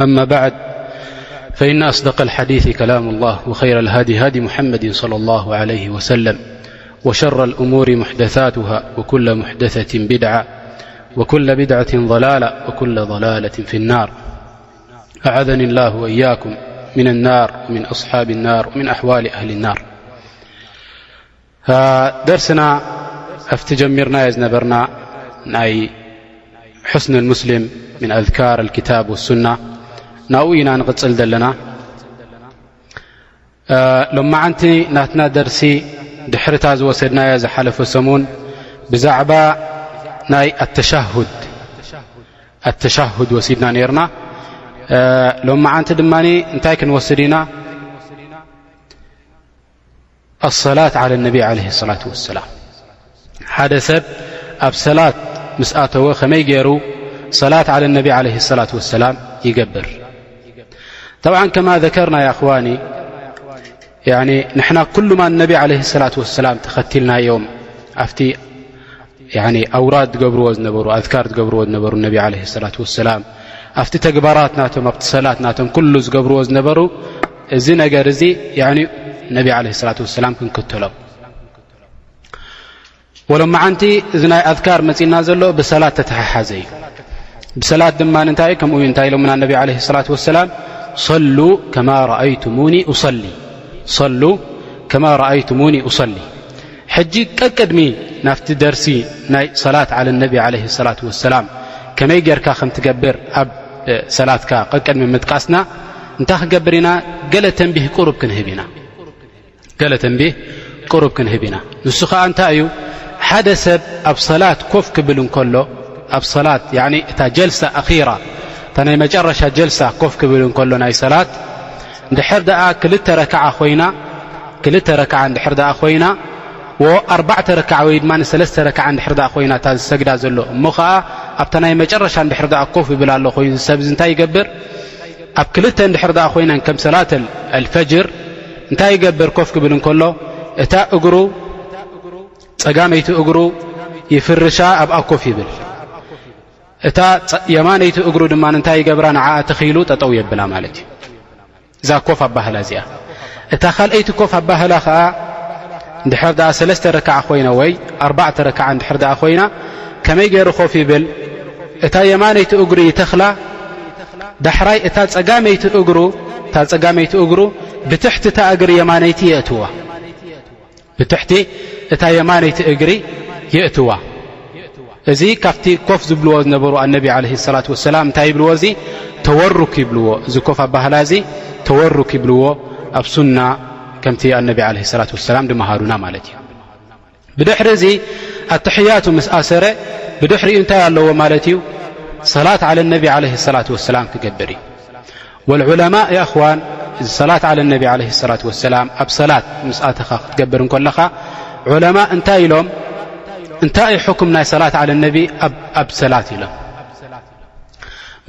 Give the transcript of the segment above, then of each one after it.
أما بعد فإن أصدق الحديث - كلام الله وخير الهدي هدي محمد -صلى الله عليه وسلم وشر الأمور محدثاتها وكل محدثة بدعة وكل بدعة ضلالة وكل ضلالة في النار أعذني الله وإياكم من النار ومن أصحاب النار ومن أحوال أهل النار ደርስና ኣብቲ ጀሚርናዮ ዝነበርና ናይ ሕስኒ ሙስሊም ምን ኣذካር ክታብ ሱና ናብኡ ኢና ንቕፅል ዘለና ሎማዓንቲ ናትና ደርሲ ድሕርታ ዝወሰድናዮ ዝሓለፈ ሰሙን ብዛዕባ ናይ ኣተሻሁድ ወሲድና ነርና ሎማዓንቲ ድማ እንታይ ክንወስድ ኢና ኣሰላት ዓለ ነቢ ዓለ ሰላት ወሰላም ሓደ ሰብ ኣብ ሰላት ምስ ኣተወ ከመይ ገይሩ ሰላት ዓለ ነቢ ዓለ ሰላት ወሰላም ይገብር ጠብዓ ከማ ዘከርና ይኣኽዋኒ ንሕና ኩሉማ ነቢ ዓለ ሰላት ወሰላም ተኸትልናዮም ኣብቲ ኣውራድ ዝገብርዎ ዝነበሩ ኣዝካር ዝገብርዎ ዝነበሩ ነቢ ዓለ ሰላት ወሰላም ኣብቲ ተግባራት ናቶም ኣብቲ ሰላት ናቶም ኩሉ ዝገብርዎ ዝነበሩ እዚ ነገር እዚ የዕንዩ ነቢ ዓለ ስላት ወሰላም ክንክተሎም ወሎ መዓንቲ እዚ ናይ ኣድካር መጺእና ዘሎ ብሰላት ተተሓሓዘ እዩ ብሰላት ድማ እንታይ ከምኡ እንታይ ኢሎምና ነቢ ዓለ ስላት ወሰላም ሰሉ ከማ ረኣይቱሙኒ እሰሊ ሕጂ ቀቅድሚ ናብቲ ደርሲ ናይ ሰላት ዓለ ነቢ ዓለህ ሰላት ወሰላም ከመይ ጌርካ ከም ትገብር ኣብ ሰላትካ ቀቅድሚ ምጥቃስና እንታይ ክገብር ኢና ገለ ተንቢህ ቅሩብ ክንህብ ኢና ገለ ተንቢህ ቅሩብ ክንህብ ኢና ንሱ ኸዓ እንታይ እዩ ሓደ ሰብ ኣብ ሰላት ኮፍ ክብል እንከሎ ኣብ ሰላት እታ ጀልሳ ኣራ እታ ናይ መጨረሻ ጀልሳ ኮፍ ክብል እንከሎ ናይ ሰላት እንድሕር ደኣ ክልተ ረክዓ ኮይና ክልተ ረክዓ እንድሕር ደኣ ኮይና ኣርባዕተ ረክዓ ወይ ድማ ሰለስተ ረክዓ እንድሕር ደኣ ኮይና እታ ዝሰግዳ ዘሎ እሞ ኸዓ ኣብታ ናይ መጨረሻ እንድሕር ደኣ ኮፍ ይብል ኣሎ ኮይኑ ዝሰብ እዚ እንታይ ይገብር ኣብ ክልተ እንድሕር ደኣ ኮይነን ከም ሰላት ኣልፈጅር እንታይ ይገብር ኮፍ ክብል እንከሎ እታ እግሩ ጸጋመይቲ እግሩ ይፍርሻ ኣብኣ ኮፍ ይብል እታ የማነይቲ እግሩ ድማ እንታይ ይገብራ ንዓኣ ተኺሉ ጠጠው የብላ ማለት እዩ እዛ ኮፍ ኣባህላ እዚኣ እታ ካልኣይቲ ኮፍ ኣባህላ ከዓ ንድሕር ኣ ሰለስተ ረክዓ ኮይና ወይ ኣርባዕተ ረክዓ ንድሕር ኣ ኮይና ከመይ ገይሩ ኮፍ ይብል እታ የማነይቲ እግሩ ይተኽላ ዳሕራይ እታ ፀጋመይቲ እግሩ ብትሕቲ እታ እግሪ የማነይቲ የእትዋ ብትሕቲ እታ የማነይቲ እግሪ የእትዋ እዚ ካብቲ ኮፍ ዝብልዎ ዝነበሩ ኣነቢ ዓለህ ሰላት ወሰላም እንታይ ይብልዎ እዚ ተወሩክ ይብልዎ እዚ ኮፍ ኣባህላ እዚ ተወሩክ ይብልዎ ኣብ ሱና ከምቲ ኣነቢ ዓለ ሰላት ወሰላም ድመሃሩና ማለት እዩ ብድሕሪ እዚ ኣትሕያቱ ምስ ኣሰረ ብድሕሪኡ እንታይ ኣለዎ ማለት እዩ ሰላት ዓለ ነቢ ዓለ ሰላት ወሰላም ክገብር እዩ ወልዑለማእ የእኽዋን እዚ ሰላት ዓለ ነቢ ዓለ ሰላት ወሰላም ኣብ ሰላት ምስ ኣተኻ ክትገብር እንከለኻ ዑለማ እንታይ ኢሎም እንታይ እዩ ሕኩም ናይ ሰላት ዓለ ነቢ ኣብ ሰላት ኢሎም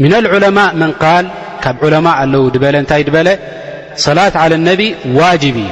ምና ልዑለማ መን ቃል ካብ ዑለማ ኣለዉ ድበለ እንታይ ድበለ ሰላት ዓለ ነቢ ዋጅብ እዩ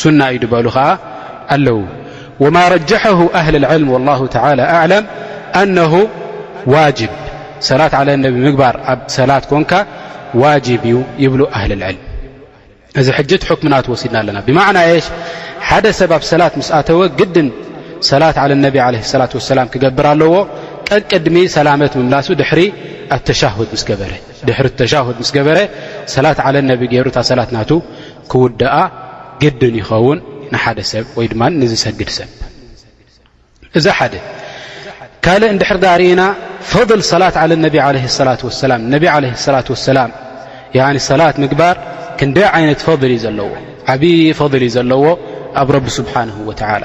ሱና እዩ ድበሉ ኸዓ ኣለዉ ወማ ረጀሐሁ ኣህል ልዕልም ወላሁ ተላ ኣዕለም ኣነሁ ዋጅብ ሰላት ዓለ ነቢ ምግባር ኣብ ሰላት ኮንካ ዋጅብ እዩ ይብሉ ኣህል ልዕልም እዚ ሕጂ እቲ ሕክምናት ወሲድና ኣለና ብማዕና የሽ ሓደ ሰብ ኣብ ሰላት ምስ ኣተወ ግድን ሰላት ዓለ ነቢ ዓለ ሰላት ወሰላም ክገብር ኣለዎ ቀቅድሚ ሰላመት ምምላሱ ድሕሪ ኣተሻሁድ ምስ ገበረ ድሕሪ ተሻሁድ ምስ ገበረ ሰላት ዓለ ነቢ ገይሩ እታ ሰላት ናቱ ክውድኣ ግድን ይኸውን ንሓደ ሰብ ወይ ድማ ንዝሰግድ ሰብ እዚ ሓደ ካልእ እንድሕር ዳ ርእና ፈضል ሰላት ዓለ ነቢ ዓለ ሰላት ወሰላም ነቢ ዓለ ሰላት ወሰላም ሰላት ምግባር ክንደይ ዓይነት ፈضል እዩ ዘለዎ ዓብዪ ፈضል እዩ ዘለዎ ኣብ ረቢ ስብሓንሁ ወተዓላ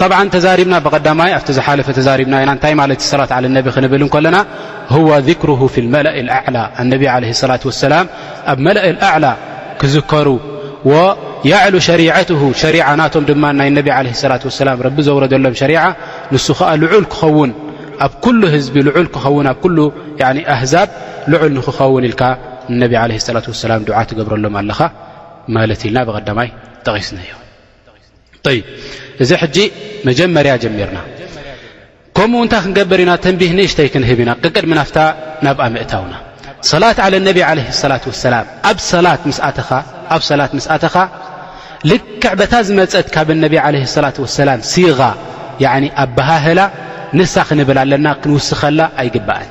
ጠብዓ ተዛሪብና ብቀዳማይ ኣብቲ ዝሓለፈ ተዛሪብና ኢና እንታይ ማለት ሰላት ዓለ ነቢ ክንብል እንከለና ህወ ذክርሁ ፊ መላእ ኣዕላ ኣነቢ ለ ሰላት ወሰላም ኣብ መላእ ኣዕላ ክዝከሩ ወያዕሉ ሸሪዐትሁ ሸሪዓ ናቶም ድማ ናይ ነቢ ዓለ ሰላት ወሰላም ረቢ ዘውረደሎም ሸሪዓ ንሱ ከዓ ልዑል ክኸውን ኣብ ኩሉ ህዝቢ ልዑል ክኸውን ኣብ ኩሉ ኣህዛብ ልዑል ንክኸውን ኢልካ ንነቢ ዓለ ሰላት ወሰላም ድዓ ትገብረሎም ኣለኻ ማለት ኢልና ብቀዳማይ ጠቒስናዮ ይ እዚ ሕጂ መጀመርያ ጀሚርና ከምኡ እንታይ ክንገብር ኢና ተንቢህ ንእሽተይ ክንህብ ኢና ቅቅድሚ ናፍታ ናብኣ ምእታውና ሰላት ዓለ ነቢ ዓለ ሰላት ወሰላም ኣብ ሰላት ምስ ኣተኻ ልክዕ በታ ዝመፀት ካብ ነቢ ዓለ ሰላት ወሰላም ሲቓ ኣበሃህላ ንሳ ክንብል ኣለና ክንውስኸላ ኣይግባእን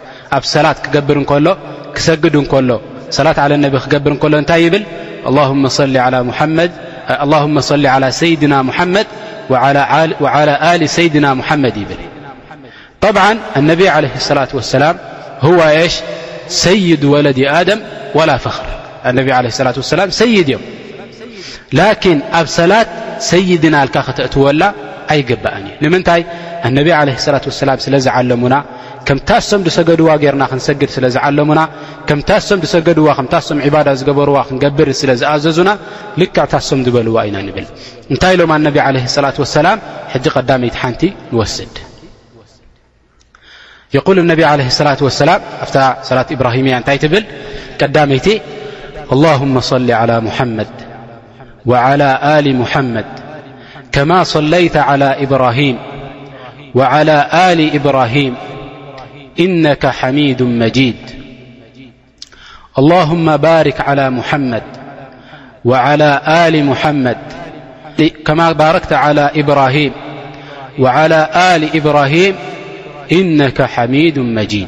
ኣብ ሰላት ክገብር እንከሎ ክሰግድ እንከሎ ሰላት ዓለ ነቢ ክገብር እንከሎ እንታይ ይብል ኣላሁመ ሰሊ ዓላ ሙሓመድ ኣላሁመ ሰሊ ዓላ ሰይድና ሙሓመድ ዓላ ኣሊ ሰይድና ሙሓመድ ይብል ጠብዓ ኣነቢይ ዓለ ሰላት ወሰላም ህዋ የሽ ሰይድ ወለድ ኣደም ወላ ፈኽር ኣነቢ ዓለ ስላት ወሰላም ሰይድ እዮም ላኪን ኣብ ሰላት ሰይድና ልካ ከተእትወላ ኣይገባእን እዩ ንምንታይ ኣነቢ ዓለ ስላት ወሰላም ስለ ዝዓለሙና ከምታ እሶም ዝሰገድዋ ጌርና ክንሰግድ ስለ ዝዓለሙና ከምታ እሶም ዝሰገድዋ ከምታ እሶም ዕባዳ ዝገበርዋ ክንገብር ስለ ዝኣዘዙና ልክዕ እታ እሶም ዝበልዋ ኢና ንብል እንታይ ኢሎም ኣነቢ ዓለ ሰላት ወሰላም ሕጂ ቀዳመይቲ ሓንቲ ንወስድ የቁል ነቢ ዓለ ሰላት ወሰላም ኣብታ ሰላት እብራሂምያ እንታይ ትብል ቀዳመይቲ ኣላሁመ ሰሊ ዓላ ሙሓመድ وعلى آل محمد كما صليت على إبراهيم وعلى ل إبراهيم إنك حميد مجيد اللهم بارك على محمد وعلى ل محمد كما باركت على إبراهيم وعلى ل إبراهيم إنك حميد مجيد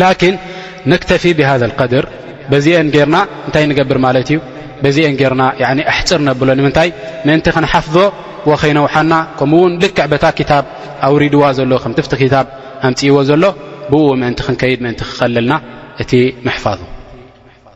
ላኪን ነክተፊ ብሃذ ቀድር በዚኤን ጌርና እንታይ ንገብር ማለት እዩ በዚኤን ጌርና ኣሕፅር ነብሎ ንምንታይ ምእንቲ ክንሓፍዞ ወኸይነውሓና ከምኡ ውን ልክዕ በታ ክታብ ኣውሪድዋ ዘሎ ከም ትፍቲ ክታብ ኣምፅእዎ ዘሎ ብኡ ምእንቲ ክንከይድ ምእንቲ ክኸለልና እቲ ምሕፋዙ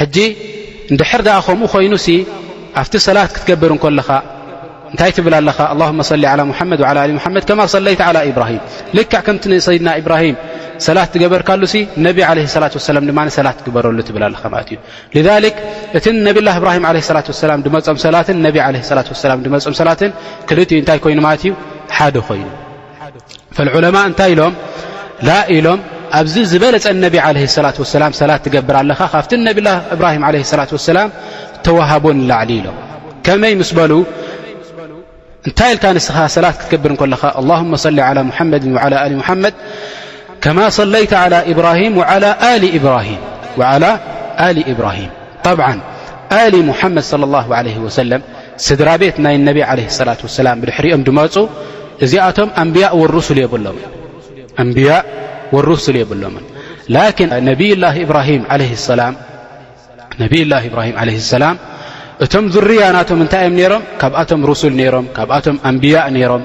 ሕጂ እንድሕር ደኣ ከምኡ ኮይኑሲ ኣብቲ ሰላት ክትገብር እንከለኻ እንታይ ትብል ኣለኻ ኣላሁመ ሰሊ ዓላ ሙሓመድ ዓላ ኣሊ ሙሓመድ ከማ ሰለይት ዓላ ኢብራሂም ልክዕ ከምቲ ንሰይድና ኢብራሂም ሰላት ትገበርካሉ ሲ ነቢ ዓለ ሰላት ወሰላም ድማ ሰላት ትግበረሉ ትብል ኣለኻ ማለት እዩ ልዛሊክ እቲ ነብላ እብራሂም ዓለ ሰላት ወሰላም ድመፆም ሰላትን ነቢ ዓለ ሰላት ወሰላም ድመፆም ሰላትን ክልቲኡ እንታይ ኮይኑ ማለት እዩ ሓደ ኮይኑ ዑለማ እንታይ ኢሎም ላ ኢሎም ኣብዚ ዝበለፀ ነቢ ለ ላ ሰላ ሰላት ትገብር ኣለኻ ካብቲ ነብላ እብራሂም ለ ላ ሰላም ተዋሃቦ ንላዕሊ ኢሎም ከመይ ምስ በሉ እንታይ ኢልካ ንስኻ ሰላት ክትገብር እንከለኻ ላሁመ ሰሊ ዓላ ሙሓመድ ዓላ ኣሊ ሙሓመድ ከማ ሰለይተ ዓላ ኢብራሂም ዓላ ኣሊ ኢብራሂም ዓላ ኣሊ ኢብራሂም ጠብዓ ኣሊ ሙሓመድ ለ ላ ለ ወሰለም ስድራ ቤት ናይ ነቢ ዓለይሂ ሰላት ወሰላም ብድሕሪኦም ድመጹ እዚኣቶም ኣንብያእ ወሩሱል የብሎምን ኣንብያእ ወሩሱል የብሎምን ላኪን ነብይላ ኢብራሂም ዓለይሂ ሰላም ነብይላ ኢብራሂም ዓለይሂ ሰላም እቶም ዙርያ ናቶም እንታይ እዮም ነይሮም ካብኣቶም ሩሱል ነይሮም ካብኣቶም ኣንብያእ ነይሮም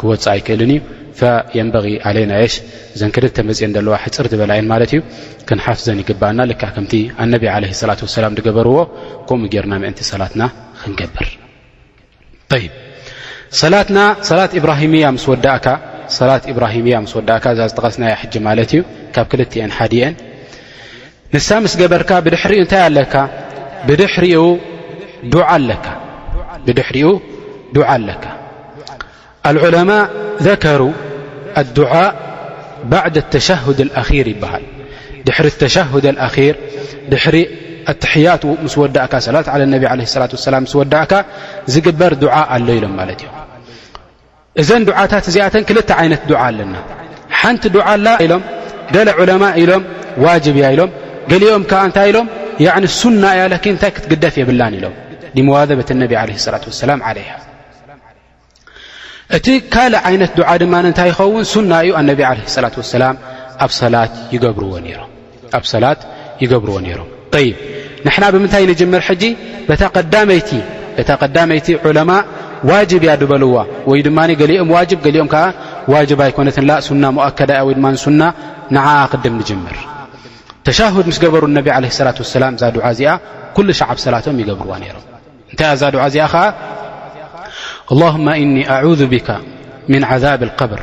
ክወፅእ ኣይክእልን እዩ ፈየንበቂ ኣለና የሽ እዘን ክልተ መፅን ዘለዋ ሕፅር ዝበላ የን ማለት እዩ ክንሓፍዘን ይግባኣና ልካ ከምቲ ኣነቢ ለ ሰላት ወሰላም ዝገበርዎ ከምኡ ጌርና ምእንቲ ሰላትና ክንገብር ይ ሰላትና ሰላት እብራሂምያ ምስ ወዳእካ ሰላት እብራሂምያ ምስ ወዳእካ እዛ ዝጠቐስናያ ሕጂ ማለት እዩ ካብ ክልተ ኤን ሓዲ ኤን ንሳ ምስ ገበርካ ብድሕሪኡ እንታይ ኣለካ ብድሕሪኡ ዱዓ ኣለካ ብድሕሪኡ ዱዓ ኣለካ ኣልዑለማء ዘከሩ ኣዱዓእ ባዕድ ተሸሁድ ኣኪር ይበሃል ድሕሪ ተሸሁድ ኣኪር ድሕሪ ኣትሕያት ምስ ወዳእካ ሰላት ለ ነቢ ለ ላት ሰላም ምስ ወዳእካ ዝግበር ዱዓ ኣሎ ኢሎም ማለት እዩ እዘን ዱዓታት እዚኣተን ክልተ ዓይነት ዱዓ ኣለና ሓንቲ ዱዓ ኣላ ኢሎም ገለ ዑለማ ኢሎም ዋጅብ እያ ኢሎም ገሊኦም ከዓ እንታይ ኢሎም ሱና እያ ላኪን እንታይ ክትግደፍ የብላን ኢሎም ሊመዋዘበት ነቢ ለ ላት ወሰላም ዓለይሃ እቲ ካልእ ዓይነት ዱዓ ድማ እንታይ ይኸውን ሱና እዩ ኣነቢ ዓለ ላት ወሰላም ኣብ ሰላት ይገብርዎ ነይሮም ኣብ ሰላት ይገብርዎ ነይሮም ይ ንሕና ብምንታይ ንጅምር ሕጂ በታ ቀዳመይቲ ዑለማ ዋጅብ እያ ድበልዋ ወይ ድማ ገሊኦም ዋጅ ገሊኦም ከዓ ዋጅብ ኣይኮነትን ሱና ሞኣከዳ እያ ወይድማ ሱና ንዓ ቅድም ንጅምር ተሻሁድ ምስ ገበሩ ነቢ ለ ሰላት ወሰላም እዛ ድዓ እዚኣ ኩሉ ሸዓብ ሰላቶም ይገብርዋ ነይሮም እንታይ እያ እዛ ድዓ እዚኣ ከዓ ኣላሁማ እኒ ኣዙ ብካ ምን ዓዛብ ልቀብር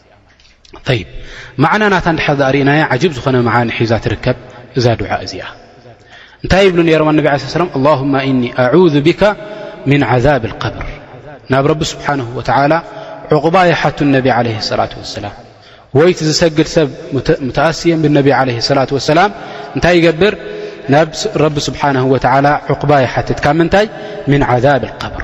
ይብ ማዕና ናታ ንድሕ ርእናያ ዓጅብ ዝኾነ መዓኒ ሒዛ ትርከብ እዛ ዱዓ እዚኣ እንታይ ይብሉ ነሮም ኣነቢ ለ ሰለ ኣላሁማ እኒ ኣذ ብካ ምን ዓዛብ ልቀብር ናብ ረቢ ስብሓን ወተላ ዕቑባ የሓቱ ነቢ ዓለ ሰላት ወሰላም ወይት ዝሰግድ ሰብ ተኣስየም ብነቢ ዓለ ሰላት ወሰላም እንታይ ይገብር ናብ ረቢ ስብሓን ወተላ ዕቑባ ይሓትት ካብ ምንታይ ምን ዓዛብ ልቀብር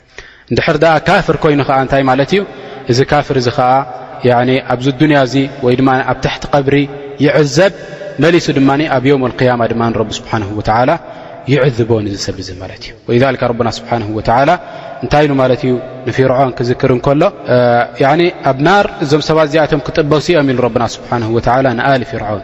እንድሕር ደኣ ካፍር ኮይኑ ኸዓ እንታይ ማለት እዩ እዚ ካፍር እዚ ኸዓ ኣብዚ ዱንያ እዚ ወይ ድማ ኣብ ትሕቲ ቐብሪ ይዕዘብ መሊሱ ድማ ኣብ ዮም ልቅያማ ድማ ንረቢ ስብሓን ወተዓላ ይዕዝቦ ንዚ ሰብ እዚ ማለት እዩ ወ ረብና ስብሓን ወተላ እንታይ ኢሉ ማለት እዩ ንፊርዖን ክዝክር እንከሎ ኣብ ናር እዞም ሰባት እዚኣቶም ክጥበሱ እዮም ኢሉ ረብና ስብሓን ወተላ ንኣሊ ፍርዖን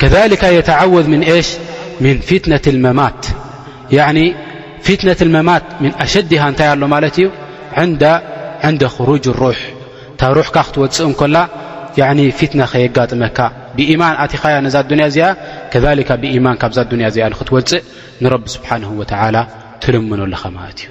ከሊካ የተዓወድ ምን ሽ ምን ፊትነት መማት ፊትነት መማት ምን ኣሸዲሃ እንታይ ኣሎ ማለት እዩ ዕንደ ክሩጅ ሩሕ እታ ሩሕካ ክትወፅእ እንኮላ ፊትና ከየጋጥመካ ብኢማን ኣቲኻያ ነዛ ኣዱንያ እዚኣ ከሊካ ብኢማን ካብዛ ኣዱንያ እዚኣ ንክትወፅእ ንረቢ ስብሓን ወተዓላ ትልምኖ ኣለኻ ማለት እዩ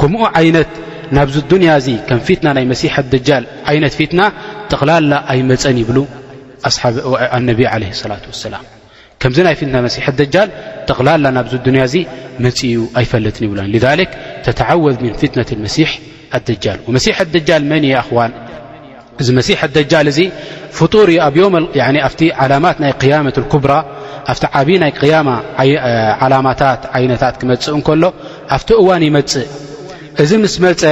ከምኡ ዓይነት ናብዚ ዱንያ እዚ ከም ፊትና ናይ መሲሕ ኣደጃል ዓይነት ፊትና ጠቕላላ ኣይመፀን ይብሉ ኣነቢ ዓለ ሰላት ወሰላም ከምዚ ናይ ፊትና መሲሕ ኣደጃል ጠቕላላ ናብዚ ዱንያ እዚ መፅኡ ኣይፈለጥን ይብሉ ክ ተተዓወዝ ምን ፍትነት መሲሕ ኣደጃል መሲሕ ኣደጃል መን እየ ኣኽዋን እዚ መሲሕ ኣደጃል እዚ ፍጡር እዩ ኣብቲ ዓላማት ናይ ቅያመት ኩብራ ኣብቲ ዓብዪ ናይ ቅያማ ዓላማታት ዓይነታት ክመፅእ እንከሎ ኣብቲ እዋን ይመፅእ እዚ ምስ መፀ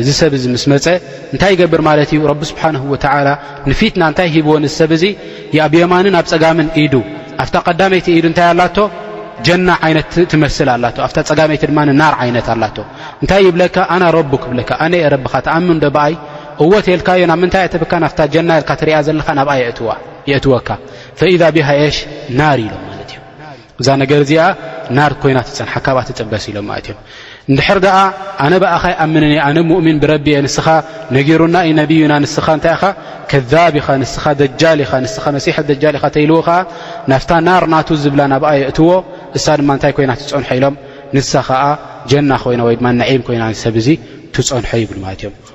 እዚ ሰብ እዚ ምስ መፀ እንታይ ይገብር ማለት እዩ ረቢ ስብሓን ወተላ ንፊትና እንታይ ሂብዎ ን ሰብ እዚ ኣብ የማንን ኣብ ፀጋምን ኢዱ ኣብታ ቀዳመይቲ ኢዱ እንታይ ኣላቶ ጀና ዓይነት ትመስል ኣላ ኣብታ ፀጋመይቲ ድማ ናር ዓይነት ኣላቶ እንታይ ይብለካ ኣና ረቡ ክብለካ ኣነ ረብኻ ተኣምን ዶ ብኣይ እወ ተልካዮ ናብ ምንታይ የእትብካ ናፍታ ጀና ኢልካ ትርያ ዘለኻ ናብኣ የእትዋ የእትወካ ፈኢዛ ቢሃ የሽ ናር ኢሎም ማለት እዮም እዛ ነገር እዚኣ ናር ኮይና ትፀንሓ ካብኣ ትጥበስ ኢሎም ማለት እዮም እንድሕር ደኣ ኣነ ብኣኻይ ኣምንን ኣነ ሙእሚን ብረቢ እየ ንስኻ ነጊሩና ዩ ነብዩና ንስኻ እንታይ ኢኻ ከዛብ ኢኻ ንስኻ ደጃል ኢኻ ንስኻ መሲሐ ደጃል ኢኻ ተይልዎ ኸዓ ናፍታ ናር ናቱ ዝብላ ናብኣ የእትዎ እሳ ድማ እንታይ ኮይና ትፀንሖ ኢሎም ንሳ ኸዓ ጀና ኮይና ወይ ድማ ንዒም ኮይና ንሰብ እዙ ትፀንሖ ይብሉ ማለት እዮም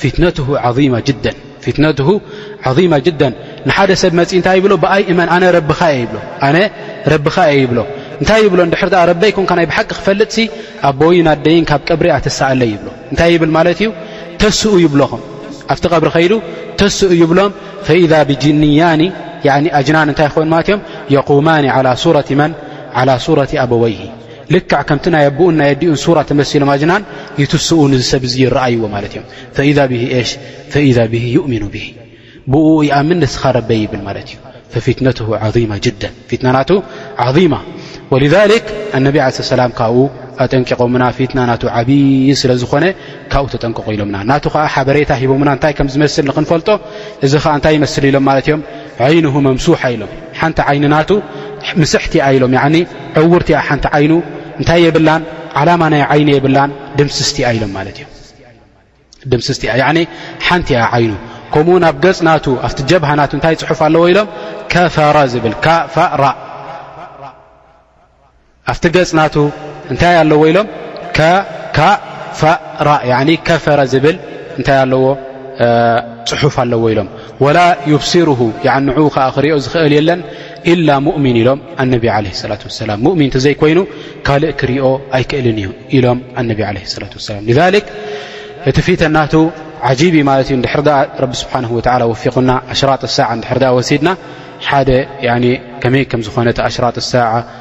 ፊትነትሁ ዓظማ ጅደን ፊትነትሁ ዓظማ ጅደን ንሓደ ሰብ መጺ እንታይ ይብሎ ብኣይ እመን ኣነ ረብኻ እየ ይብሎ ኣነ ረብኻ እየ ይብሎ እንታይ ይብሎ እንድሕር ድኣ ረበይ ኮንካ ናይ ብሓቂ ክፈልጥሲ ኣቦይን ኣደይን ካብ ቀብሪ ኣተሳኣለይ ይብሎ እንታይ ይብል ማለት እዩ ተስኡ ይብሎኹም ኣብቲ ቀብሪ ከይዱ ተስኡ ይብሎም ፈኢዛ ብጅንያኒ ኣጅናን እንታይ ይኸውን ማለት እዮም የቁማኒ ዓላ ሱረት መን ዓላ ሱረት ኣበወይሂ ልክዕ ከምቲ ናይ ኣቦኡን ናይ ኣዲኡን ሱራ ተመሲሎም ኣጅናን ይትስኡ ንዚ ሰብ እዚ ይረኣይዎ ማለት እዮም ፈኢዛ ብሂ ኤሽ ፈኢዛ ብሂ ዩእሚኑ ብሂ ብኡ ይኣምን ንስኻ ረበ ይብል ማለት እዩ ፈፊትነቱ ዓظማ ጅደን ፊትና ናቱ ዓظማ ወልዛሊክ ኣነቢ ዓለ ሰላም ካብኡ ኣጠንቂቖምና ፊትና ናቱ ዓብዪ ስለ ዝኾነ ካብኡ ተጠንቀቑ ኢሎምና ናቱ ከዓ ሓበሬታ ሂቦምና እንታይ ከም ዝመስል ንክንፈልጦ እዚ ከዓ እንታይ ይመስል ኢሎም ማለት እዮም ዓይንሁ መምሱሓ ኢሎም ሓንቲ ዓይኒ ናቱ ምስሕቲ እያ ኢሎም ያኒ ዕውርቲ እያ ሓንቲ ዓይኑ እንታይ የብላን ዓላማ ናይ ዓይኒ የብላን ድምስስቲ እያ ኢሎም ማለት እዮም ድምስስቲ እያ ያኒ ሓንቲ እያ ዓይኑ ከምኡ ውን ኣብ ገጽ ናቱ ኣብቲ ጀብሃ ናቱ እንታይ ጽሑፍ ኣለዎ ኢሎም ከፈረ ዝብል ካፈራ ኣብቲ ገጽ ናቱ እንታይ ኣለዎ ኢሎም ከካፈራ ከፈረ ዝብል እንታይ ኣለዎ ጽሑፍ ኣለዎ ኢሎም ወላ ዩብሲሩሁ ንኡ ከዓ ክሪኦ ዝኽእል የለን ኢላ ሙእሚን ኢሎም ኣነቢ ለ ላ ሰላ ሙእሚን እተዘይኮይኑ ካልእ ክሪኦ ኣይክእልን እዩ ኢሎም ኣነቢ ለ ላ ሰላም ክ እቲ ፊተ ናቱ ዓጂብ እዩ ማለት እዩ ድሕር ረቢ ስብሓን ወላ ወፊቕና ኣሽራጢ ሳዕ ድሕር ወሲድና ሓደ ከመይ ከም ዝኾነ ኣሽራጢ ሳዕ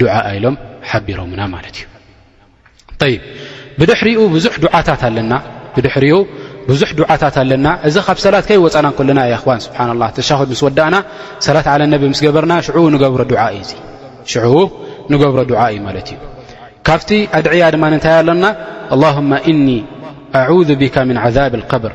ዱዓኣ ኢሎም ሓቢሮምና ማለት እዩ ይ ብድሕሪኡ ብዙሕ ዱዓታት ኣለና ብድሕሪኡ ብዙሕ ዱዓታት ኣለና እዚ ኻብ ሰላት ከይ ወፃና ከለና እ ን ስብሓን ላ ተሻሁድ ምስ ወዳእና ሰላት ዓለ ነቢ ምስ ገበርና ሽዑ ንገብሮ ዱዓ እዩ ዙ ሽዑ ንገብሮ ዱዓ እዩ ማለት እዩ ካብቲ ኣድዕያ ድማ እንታይ ኣለና ኣላሁማ እኒ ኣذ ብካ ምን ዓዛብ ልከብር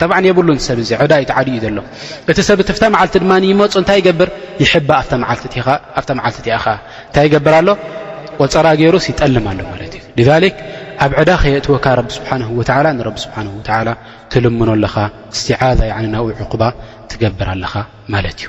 ጠብዓ የብሉን ሰብ እዚ ዕዳ እዩ ተዓዲ እዩ ዘሎ እቲ ሰብ እቲ ፍታ መዓልቲ ድማ ይመፁ እንታይ ይገብር ይሕባ ኣብታ መዓልቲ እቲኣ ኸዓ እንታይ ይገብር ኣሎ ቆፀራ ገይሩስ ይጠልም ኣሎ ማለት እዩ ሊክ ኣብ ዕዳ ከየእትወካ ረቢ ስብሓን ወላ ንረቢ ስብሓን ወላ ትልምኖ ኣለኻ እስትዓዛ ናብኡ ዕቑባ ትገብር ኣለኻ ማለት እዩ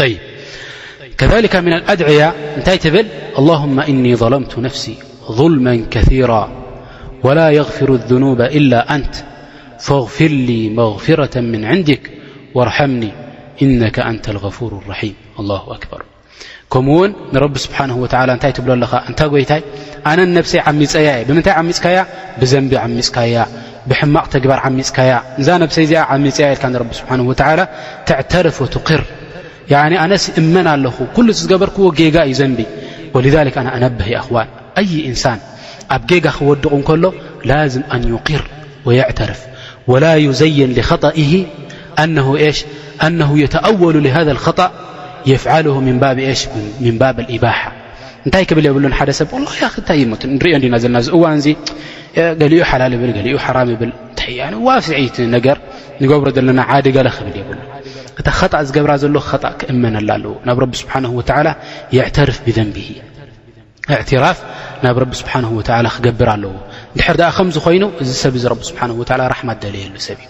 ه كذلك من الأدعيا نتي ل اللهم إني ظلمة نفسي ظلما كثيرا ولا يغفر الذنوب إلا أنت فاغفر لي مغفرة من عندك وارحمني إنك أنت الغفور الرحيم الله أكبر كمون نرب سبحانه وتلى ن بل ي أن نفس م بن م بنب مي بحمق جبر عمي نبس م ل رب سبحانه وتعل تعترف وتقر ن أنس እمن ال كل بركዎ ي زنب ولذلك أنا أنبه يأخوان أي إنسان ب ج خوق كل لازم أن يقر ويعترف ولا يزين لخطئه أنه يتأول لهذا الخطأ يفعله من باب الإباحة እንታይ ክብል የብሉን ሓደ ሰብ ላ እንታይ እዩሞ ንሪኦ እንዲና ዘለና ዚ እዋን እዚ ገሊኡ ሓላል ይብል ገሊኡ ሓራም ይብል እንታይ ዋስዒቲ ነገር ንገብሮ ዘለና ዓዲ ገለ ክብል የብሉ እታ ኸጣእ ዝገብራ ዘሎ ጣእ ክእመነላ ኣለዎ ናብ ረቢ ስብሓን ወተላ የዕተርፍ ብዘንብ እዕትራፍ ናብ ረቢ ስብሓን ወላ ክገብር ኣለዎ ንድሕር ድኣ ከምዝኮይኑ እዚ ሰብ እዚ ረቢ ስብሓን ወላ ራሕማ ደለየሉ ሰብ እዩ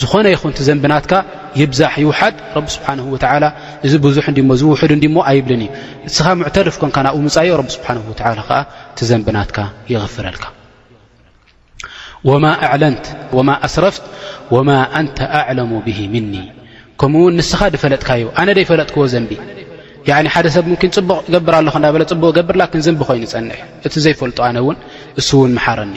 ዝኾነ ይኹን እቲ ዘንቢ ናትካ ይብዛሕ ይውሓድ ረቢ ስብሓንሁ ወተዓላ እዚ ብዙሕ እንዲሞ እዚ ውሑድ እንዲሞ ኣይብልን እዩ ንስኻ ሙዕተርፍ ኮንካ ናብኡ ምጻዮ ረቢ ስብሓንሁ ወተዓላ ኸዓ እቲ ዘንቢ ናትካ ይቕፍረልካ ወማ ኣዕለንት ወማ ኣስረፍት ወማ ኣንተ ኣዕለሙ ብሂ ምኒ ከምኡ ውን ንስኻ ድፈለጥካዮ ኣነ ደይፈለጥክዎ ዘንቢ ሓደ ሰብ ምኪን ጽቡቕ ገብር ኣለኹ እዳበለ ጽቡቕ ገብር ላኪን ዘንቢ ኮይኑ ጸንሕ እቲ ዘይፈልጡ ኣነ እውን እሱ እውን መሓረኒ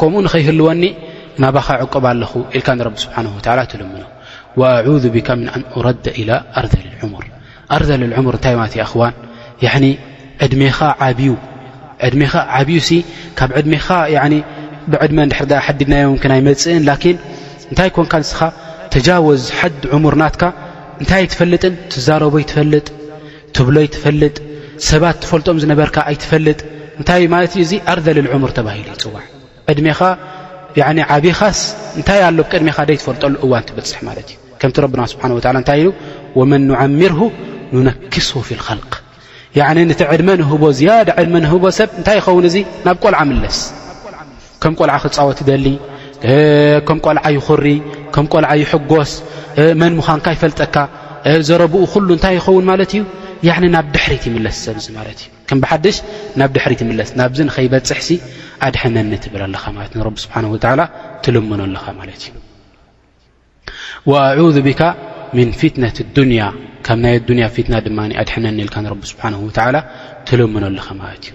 ከምኡ ንኸይህልወኒ ናባኻ ዕቅብ ኣለኹ ኢልካ ንረቢ ስብሓን ወላ ትልምኖ ኣذ ብካ ምን ኣን ረደ ኢላ ኣርዘ ልሙር ኣርዘ ልሙር እንታይ ማለት ዩ ኣኽዋን ዕድሜኻ ዓብዩ ዕድሜኻ ዓብዩ ሲ ካብ ዕድሜኻ ብዕድመ ንድሕር ኣ ሓዲድናዮም ን ኣይመፅእን ላኪን እንታይ ኮንካ ንስኻ ተጃወዝ ሓድ ዕሙር ናትካ እንታይ ኣይትፈልጥን ትዛረቦ ይትፈልጥ ትብሎ ኣይትፈልጥ ሰባት ትፈልጦም ዝነበርካ ኣይትፈልጥ እንታይ እዩ ማለት እዩ እዚ ኣርዘልል ዕሙር ተባሂሉ ይፅዋዕ ዕድሜኻ ዓብኻስ እንታይ ኣሎ ቅድሜኻ ደይ ትፈልጠሉ እዋን ትበፅሕ ማለት እዩ ከምቲ ረብና ስብሓን ወላ እንታይ ኢሉ ወመን ኑዓሚርሁ ኑነክሱ ፊ ልኸልቅ እቲ ዕድመ ንህቦ ዝያዳ ዕድመ ንህቦ ሰብ እንታይ ይኸውን እዚ ናብ ቆልዓ ምለስ ከም ቆልዓ ክፃወት ይደሊ ከም ቆልዓ ይኹሪ ከም ቆልዓ ይሕጎስ መን ምዃንካ ይፈልጠካ ዘረብኡ ኩሉ እንታይ ይኸውን ማለት እዩ ናብ ድሕሪት ይምለስ ሰብዚ ማለት እዩ ከም ብሓድሽ ናብ ድሕሪት ይምለስ ናብዚ ንኸይበፅሕሲ ኣድሐነኒ ትብል ኣለኻ ማለት እ ንረቢ ስብሓን ወላ ትልምኖ ኣለኻ ማለት እዩ ወኣዑዙ ብካ ምን ፊትነት ዱንያ ካብ ናይ ኣዱንያ ፊትና ድማ ኣድሐነኒ ኢልካ ንረቢ ስብሓን ወላ ትልምኖ ኣለኻ ማለት እዩ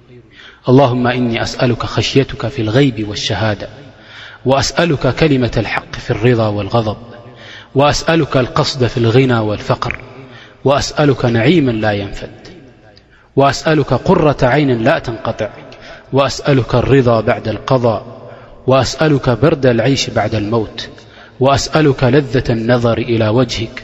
اللهم إني أسألك خشيتك في الغيب والشهادة وأسألك كلمة الحق في الرضا والغضب وأسألك القصد في الغنى والفقر وأسألك نعيما لا ينفذ وأسألك قرة عين لا تنقطع وأسألك الرضا بعد القضا وأسألك برد العيش بعد الموت وأسألك لذة النظر إلى وجهك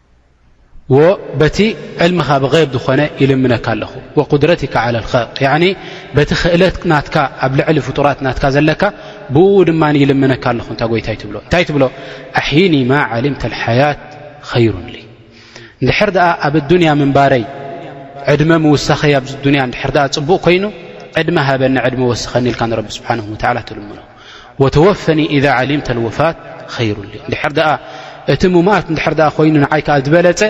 በቲ ዕልምኻ ብغይብ ዝኾነ ይልምነካ ኣለኹ ቁድረትካ ዓ በቲ ክእለት ናትካ ኣብ ልዕሊ ፍጡራት ናትካ ዘለካ ብኡ ድማ ይልምነካ ኣለኹ እታ ጎይታ ይትብሎ እንታይ ትብሎ ኣሕይኒ ማ ዓሊምተ ሓያት ኸይሩን ንድሕር ኣ ኣብ ኣዱንያ ምንባረይ ዕድመ ምውሳኸይ ኣብዚ ዱንያ ድር ፅቡቕ ኮይኑ ዕድመ ሃበኒ ዕድመ ወስኸኒ ኢልካ ንረቢ ስብሓን ወላ ትልምኖ ወተወፈኒ ኢዛ ዓሊምተ ልወፋት ኸይሩ ሊ እንድሕር ደኣ እቲ ሙማት እንድሕር ደኣ ኮይኑ ንዓይ ከኣ ዝበለጸ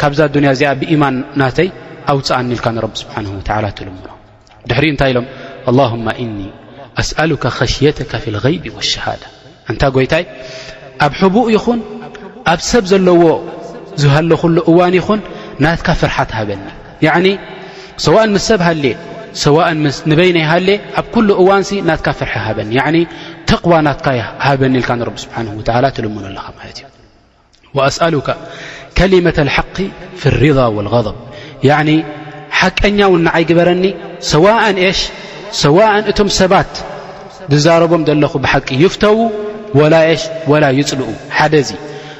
ካብዛ ኣዱንያ እዚኣ ብኢማን ናተይ ኣውፅኣኒ ኢልካ ንረቢ ስብሓን ወተዓላ ትልምኖ ድሕሪኡ እንታይ ኢሎም ኣላሁማ እኒ ኣስኣሉካ ኸሽየተካ ፊ ልገይቢ ወሸሃዳ እንታ ጐይታይ ኣብ ሕቡእ ይኹን ኣብ ሰብ ዘለዎ ዝሃለኹሉ እዋን ይኹን ናትካ ፍርሓት ሃበኒ ያዕኒ ሰዋእን ምስ ሰብ ሃልየ ሰዋእን ምስ ንበይነይ ሃልየ ኣብ ኩሉ እዋንሲ ናትካ ፍርሒ ሃበኒ ያዕኒ ተቕዋ ናትካ ሃበኒ ኢልካ ንረቢ ስብሓን ወተዓላ ትልምኖ ኣለኻ ማለት እዩ ወኣስኣሉካ ከሊመት ልሓቂ ፍ ሪዳ ወልغضብ ያዕኒ ሓቀኛ ውን ንዓይ ግበረኒ ሰዋእን እሽ ሰዋእን እቶም ሰባት ዝዛረቦም ዘለኹ ብሓቂ ይፍተዉ ወላ እሽ ወላ ይፅልኡ ሓደ እዚ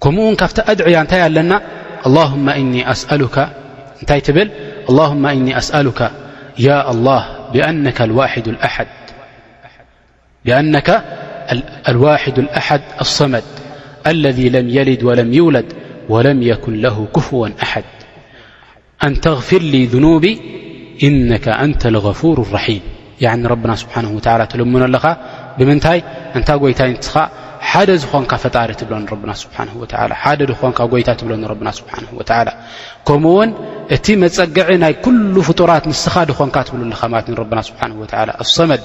طيبكموكفأدعيلنااللهم إني أسألك يا الله بأنك الواحد الأحد الصمد الذي لم يلد ولم يولد ولم يكن له كفوا أحد ኣን ተግፊርሊ ዙኑቢ ኢነከ ኣንተ ልገፉሩ ራሒም ያኒ ረብና ስብሓን ወተላ ትልምኖ ኣለኻ ብምንታይ እንታ ጎይታይ ንስኻ ሓደ ዝኾንካ ፈጣሪ ትብሎ ንረብና ስብሓን ወላ ሓደ ዝኾንካ ጎይታ ትብሎ ንረብና ስብሓን ወላ ከምኡ ውን እቲ መፀግዒ ናይ ኩሉ ፍጡራት ንስኻ ድኾንካ ትብሉ ኣለኻ ማለት ንረብና ስብሓን ወላ ኣሰመድ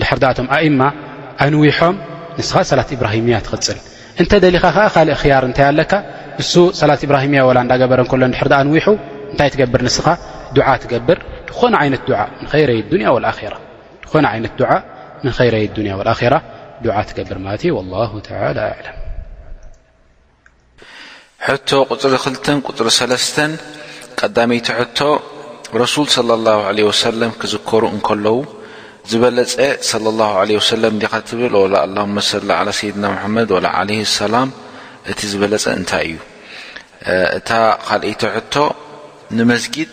ድሕር ዳኣ እቶም ኣእማ ኣንዊሖም ንስኻ ሰላት ኢብራሂምያ ትቕፅል እንተ ደሊኻ ከዓ ካልእ ክያር እንታይ ኣለካ ንሱ ሰላት ኢብራሂምያ ወላ እንዳገበረ ከሎ ድሕር ዳኣ ኣንዊሑ እንታይ ትገብር ንስኻ ዱዓ ትገብር ዝኾነ ዓይነት ዱዓ ንኸይረ ዱንያ ወልኣራ ዝኾነ ዓይነት ዱዓ ንኸይረይ ዱንያ ወልኣራ ዱዓ ትገብር ማለት እዩ ወላሁ ተላ ኣዕለም ሕቶ ቁፅሪ ክልተን ቁፅሪ ሰለስተን ቀዳመይቲ ሕቶ ረሱል ሰለላሁ ዓለይሂ ወሰለም ክዝከሩ እንከለዉ ዝበለፀ ሰለላሁ ዓለይሂ ወሰለም ዲኻ ትብል ወላ ኣላሁመ ሰሊ ዓላ ሰይድና ሙሐመድ ወላ ዓለይሂ ሰላም እቲ ዝበለፀ እንታይ እዩ እታ ካልኣይቲ ሕቶ ንመስጊድ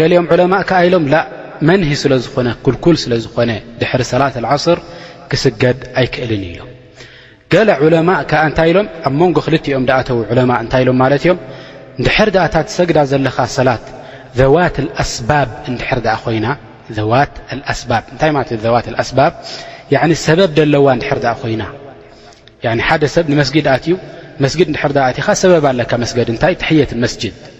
ገሊኦም ዑለማእ ከኣ ኢሎም ላ መንሂ ስለ ዝኾነ ክልኩል ስለ ዝኾነ ድሕሪ ሰላት ዓስር ክስገድ ኣይክእልን ኢሎም ገለ ዑለማእ ከኣ እንታይ ኢሎም ኣብ መንጎ ክልቲኦም ድኣተዉ ዑለማ እንታይ ኢሎም ማለት እዮም ንድሕር ድኣ እታ ትሰግዳ ዘለኻ ሰላት ዘዋት ኣስባብ እንድሕር ድኣ ኮይና ዘዋት ኣስባብ እንታይ ማለት እዩ ዘዋት ኣስባብ ሰበብ ደለዋ እንድሕር ድኣ ኮይና ሓደ ሰብ ንመስጊድ ኣትዩ መስጊድ እንድሕር ድኣ ኣትኻ ሰበብ ኣለካ መስገዲ እንታይ ተሕየት መስጅድ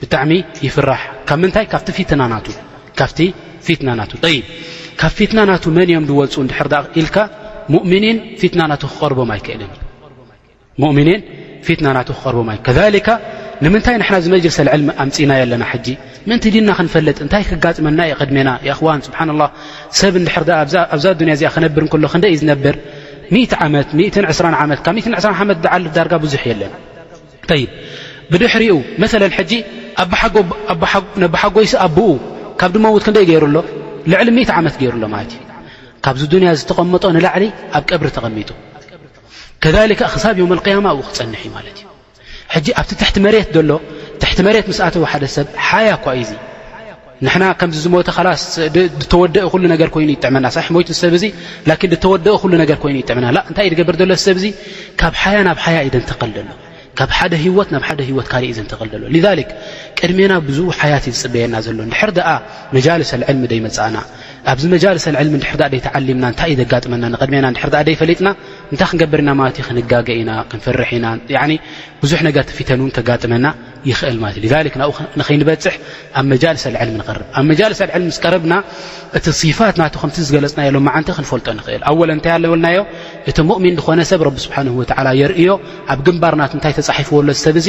ብጣዕሚ ይፍራሕ ካብ ምንታይ ካብቲ ፊትና ናቱ ካብቲ ፊትና ናቱ ጠይብ ካብ ፊትና ናቱ መን እዮም ዝወፁ እንድሕር ዳኣ ኢልካ ሙእምኒን ፊትና ናቱ ክቐርቦም ኣይክእልን እዩ ሙእምኒን ፊትና ናቱ ክቐርቦም ኣይ ከሊካ ንምንታይ ንሕና እዚ መጅልሰ ልዕልሚ ኣምፅናዮ ኣለና ሕጂ ምእንቲ ዲና ክንፈልጥ እንታይ ክጋጥመና ዩ ቅድሜና የእኽዋን ስብሓን ላ ሰብ እንድሕር ዳኣ ኣብዛ ኣዱንያ እዚኣ ክነብር እንከሎ ክንደ እዩ ዝነብር ዓመት 2 ዓመት ካብ 2 ዓመት ዝዓልፍ ዳርጋ ብዙሕ የለን ብድሕሪኡ መለ ሕጂ ኣቦሓጎይሲ ኣቦኡ ካብ ድመውት ክንደይ ገይሩ ኣሎ ልዕሊ ሚእቲ ዓመት ገይሩ ኣሎ ማለት እዩ ካብዚ ዱንያ ዝተቐመጦ ንላዕሊ ኣብ ቀብሪ ተቐሚጡ ከሊከ ክሳብ ዮም ቅያማ ኣብኡ ክፀንሕ እዩ ማለት እዩ ሕጂ ኣብቲ ትሕቲ መሬት ዘሎ ትሕቲ መሬት ምስኣተወ ሓደ ሰብ ሓያ እኳ እዩ ንሕና ከምዚ ዝሞተ ላስ ድተወደእ ኩሉ ነገር ኮይኑ ይጥዕመና ሳሕ ሞይቱ ሰብ እዚ ላን ድተወደእ ኩሉ ነገር ኮይኑ ይጥዕመና ላ እንታይ እዩ ዝገብር ዘሎ ሰብ እዚ ካብ ሓያ ናብ ሓያ እዩ ዘንተቐል ዘሎ ካብ ሓደ ህወት ናብ ሓደ ህወት ካልእ እዩ ዘንተቐል ዘሎ ሊክ ቅድሜና ብዙ ሓያት እዩ ዝፅበየና ዘሎ ንድሕር ደኣ መጃልሰ ልዕልሚ ደይመፃእና ኣብዚ መጃልሰ ልዕልሚ ንድሕር ኣ ደይተዓሊምና እንታይ እዩ ዘጋጥመና ንቅድሜና ንድሕር ኣ ደይፈሊጥና እንታይ ክንገብር ኢና ማለት እዩ ክንጋገ ኢና ክንፍርሕ ኢና ብዙሕ ነገር ትፊተን እውን ከጋጥመና ይኽእል ማለት እዩ ذ ናብኡ ንኸይንበፅሕ ኣብ መጃልስ ኣልዕልሚ ንቐርብ ኣብ መጃልስ ኣልዕልሚ ምስ ቀረብና እቲ ሲፋት ናቱ ከምቲ ዝገለፅናዮ ሎ መዓንቲ ክንፈልጦ ንኽእል ኣወለ እንታይ ኣለዎ ልናዮ እቲ ሙእሚን ዝኾነ ሰብ ረቢ ስብሓን ወላ የርእዮ ኣብ ግንባር ናቱ እንታይ ተፃሒፍዎ ሎ ዝሰብ እዙ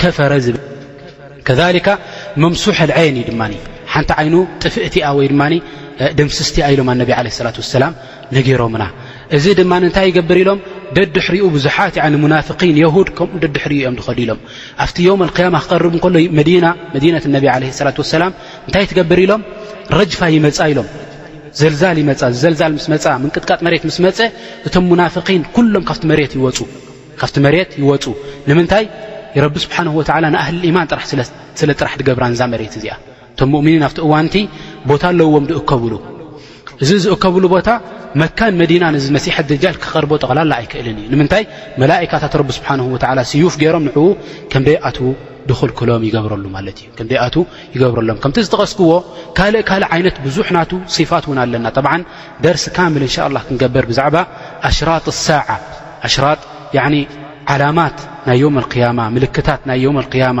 ከፈረ ዝብል ከሊካ መምሱሐ ልዐይን እዩ ድማ ሓንቲ ዓይኑ ጥፍእቲ እያ ወይ ድማ ድምስስቲ እያ ኢሎም ኣነቢ ለ ላት ወሰላም ነገሮምና እዚ ድማ እንታይ ይገብር ኢሎም ደድሕሪኡ ብዙሓት ሙናፍን የሁድ ከምኡ ደድሕሪኡ እዮም ዝኸዱ ኢሎም ኣብቲ ዮም ኣልቅያማ ክቐርብ እንከሎ መዲና መዲነት ነቢ ዓለ ሰላት ወሰላም እንታይ ትገብር ኢሎም ረጅፋ ይመፃ ኢሎም ዘልዛል ይመፃ ዘልዛል ምስ መፃ ምንቅጥቃጥ መሬት ምስ መፀ እቶም ሙናፍቒን ኩሎም ካብቲ መሬት ይወፁ ካብቲ መሬት ይወፁ ንምንታይ ረቢ ስብሓን ወላ ንኣህሊ ኢማን ጥራሕ ስለ ጥራሕ ትገብራንዛ መሬት እዚኣ እቶም ሙእምኒን ኣብቲ እዋንቲ ቦታ ኣለዎም ዝእከብሉ እዚ ዝእከብሉ ቦታ መካን መዲና ንዚ መሲሕ ኣደጃል ክቐርቦ ጠቕላላ ኣይክእልን እዩ ንምንታይ መላእካታት ረቢ ስብሓን ወላ ስዩፍ ገይሮም ንዕኡ ከም ደይኣትዉ ድኽልክሎም ይገብረሉ ማለት እዩ ከም ደይኣትዉ ይገብረሎም ከምቲ ዝጠቐስክዎ ካልእ ካልእ ዓይነት ብዙሕ ናቱ ሲፋት እውን ኣለና ጠብዓ ደርሲ ካምል እንሻ ላ ክንገበር ብዛዕባ ኣሽራጥ ሳዓ ኣሽራጥ ዓላማት ናይ ዮም ልክያማ ምልክታት ናይ ዮም ልክያማ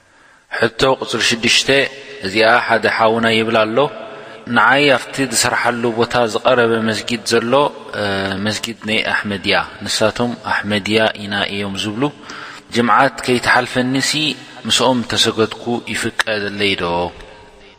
ሕቶ ቁጽሪ ሽዱሽተ እዚኣ ሓደ ሓውና ይብል ኣሎ ንዓይ ኣብቲ ዝሰርሓሉ ቦታ ዝቀረበ መስጊድ ዘሎ መስጊድ ነይ ኣሕመድያ ንሳቶም ኣሕመድያ ኢና እዮም ዝብሉ ጅምዓት ከይትሓልፈኒ ሲ ምስኦም ተሰገድኩ ይፍቀደለይ ዶ